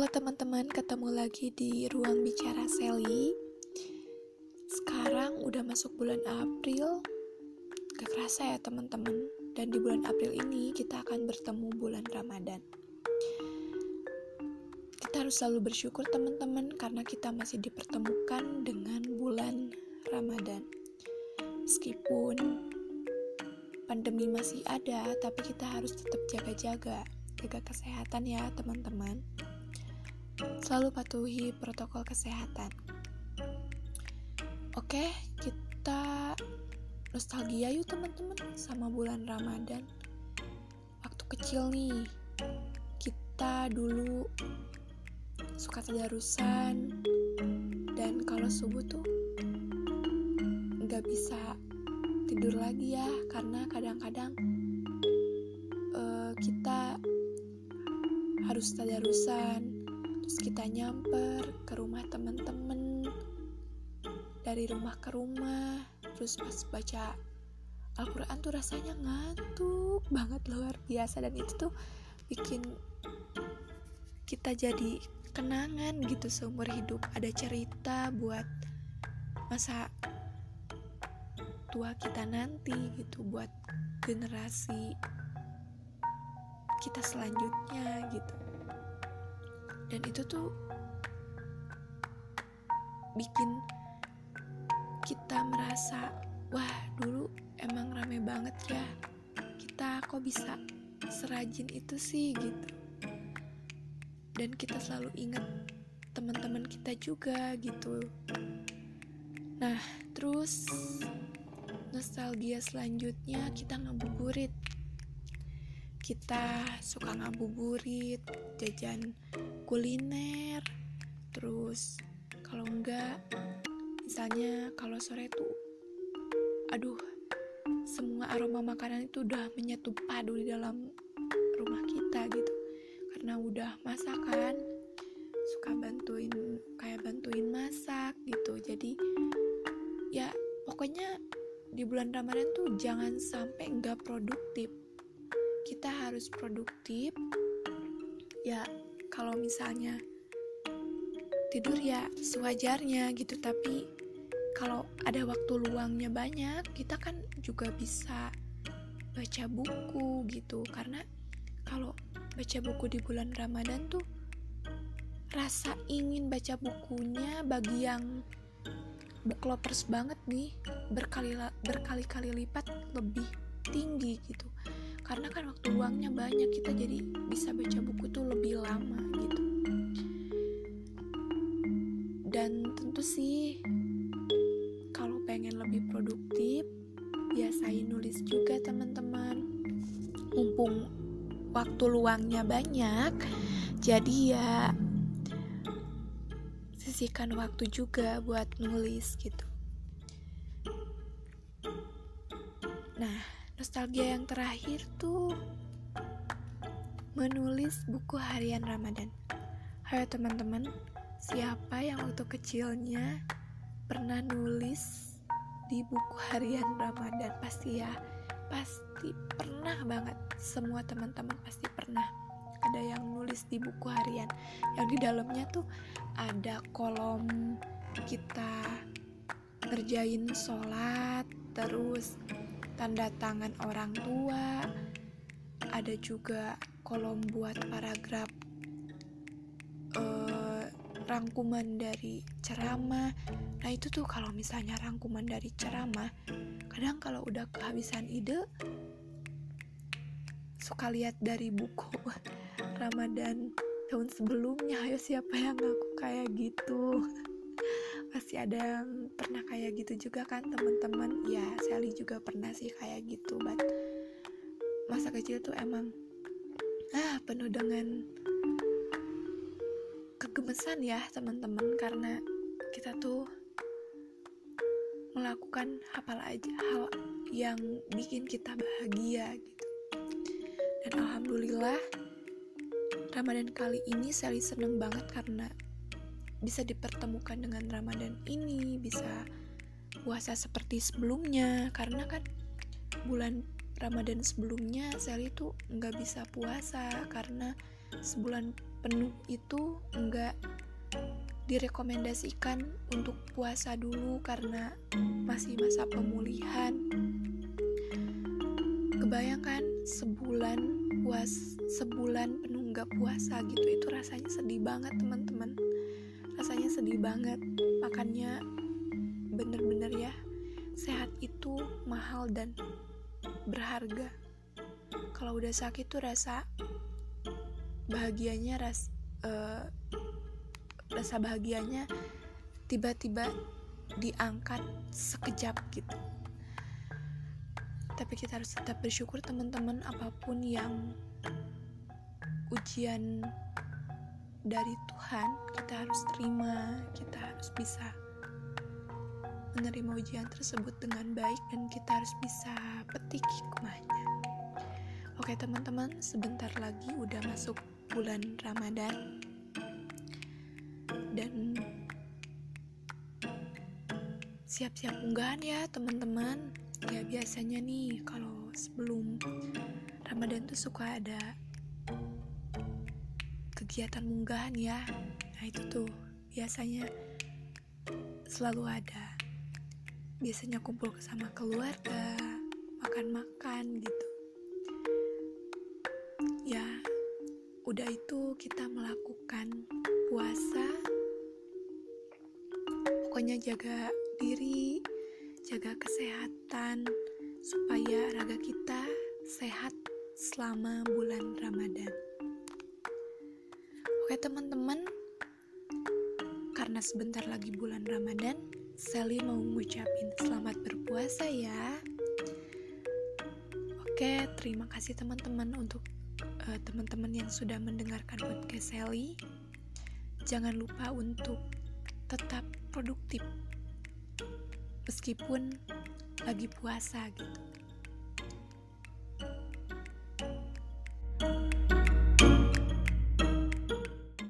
Halo teman-teman, ketemu lagi di ruang bicara Sally. Sekarang udah masuk bulan April. Gak kerasa ya teman-teman. Dan di bulan April ini kita akan bertemu bulan Ramadan. Kita harus selalu bersyukur teman-teman karena kita masih dipertemukan dengan bulan Ramadan. Meskipun pandemi masih ada, tapi kita harus tetap jaga-jaga jaga kesehatan ya teman-teman selalu patuhi protokol kesehatan. Oke kita nostalgia yuk teman-teman sama bulan Ramadan. Waktu kecil nih kita dulu suka tadarusan dan kalau subuh tuh nggak bisa tidur lagi ya karena kadang-kadang uh, kita harus tadarusan terus kita nyamper ke rumah temen-temen dari rumah ke rumah terus pas baca Al-Quran tuh rasanya ngantuk banget luar biasa. Dan itu tuh bikin kita jadi kenangan gitu seumur hidup. Ada cerita buat masa tua kita nanti gitu buat generasi kita selanjutnya gitu dan itu tuh bikin kita merasa wah dulu emang rame banget ya. Kita kok bisa serajin itu sih? Gitu. Dan kita selalu ingat teman-teman kita juga gitu. Nah terus nostalgia selanjutnya kita ngabuburit. Kita suka ngabuburit jajan kuliner terus kalau enggak misalnya kalau sore tuh aduh semua aroma makanan itu udah menyatu padu di dalam rumah kita gitu. Karena udah masakan suka bantuin kayak bantuin masak gitu. Jadi ya pokoknya di bulan Ramadan tuh jangan sampai nggak produktif. Kita harus produktif ya kalau misalnya tidur ya sewajarnya gitu tapi kalau ada waktu luangnya banyak kita kan juga bisa baca buku gitu. Karena kalau baca buku di bulan Ramadan tuh rasa ingin baca bukunya bagi yang book lovers banget nih berkali berkali-kali lipat lebih tinggi gitu karena kan waktu luangnya banyak kita jadi bisa baca buku tuh lebih lama gitu. Dan tentu sih kalau pengen lebih produktif biasain nulis juga teman-teman. Mumpung waktu luangnya banyak jadi ya sisihkan waktu juga buat nulis gitu. Nah Nostalgia yang terakhir tuh menulis buku harian Ramadan. Hayo teman-teman, siapa yang waktu kecilnya pernah nulis di buku harian Ramadan? Pasti ya, pasti pernah banget. Semua teman-teman pasti pernah ada yang nulis di buku harian. Yang di dalamnya tuh ada kolom kita ngerjain sholat, terus tanda tangan orang tua, ada juga kolom buat paragraf uh, rangkuman dari ceramah. Nah itu tuh kalau misalnya rangkuman dari ceramah, kadang kalau udah kehabisan ide, suka lihat dari buku Ramadan tahun sebelumnya. Ayo siapa yang ngaku kayak gitu? pasti ada yang pernah kayak gitu juga kan teman-teman? Ya Sally juga pernah sih kayak gitu but masa kecil tuh emang ah penuh dengan kegemesan ya teman-teman. Karena kita tuh melakukan apa aja hal yang bikin kita bahagia gitu. Dan alhamdulillah Ramadan kali ini Sally seneng banget karena bisa dipertemukan dengan Ramadan ini, bisa puasa seperti sebelumnya, karena kan bulan Ramadan sebelumnya Sally itu nggak bisa puasa karena sebulan penuh itu enggak direkomendasikan untuk puasa dulu karena masih masa pemulihan. Kebayangkan sebulan puas sebulan penuh nggak puasa gitu itu rasanya sedih banget teman-teman. Rasanya sedih banget. Makanya bener-bener ya sehat itu mahal dan berharga. Kalau udah sakit tuh rasa bahagianya ras uh, rasa bahagianya tiba-tiba diangkat sekejap gitu tapi kita harus tetap bersyukur teman-teman apa pun yang ujian dari Tuhan kita harus terima kita harus bisa menerima ujian tersebut dengan baik dan kita harus bisa petik hikmahnya. Oke teman-teman sebentar lagi udah masuk bulan Ramadan. Dan siap-siap unggahan ya teman-teman. Ya biasanya nih kalau sebelum Ramadan tuh suka ada kegiatan munggahan ya. Nah itu tuh biasanya selalu ada. Biasanya kumpul sama keluarga makan-makan gitu. Ya udah itu kita melakukan puasa. Pokoknya jaga diri jaga kesehatan supaya raga kita sehat selama bulan Ramadan oke teman-teman karena sebentar lagi bulan Ramadan Sally mau ngucapin selamat berpuasa ya Oke, terima kasih teman-teman untuk uh, teman-teman yang sudah mendengarkan podcast Sally. Jangan lupa untuk tetap produktif meskipun lagi puasa gitu.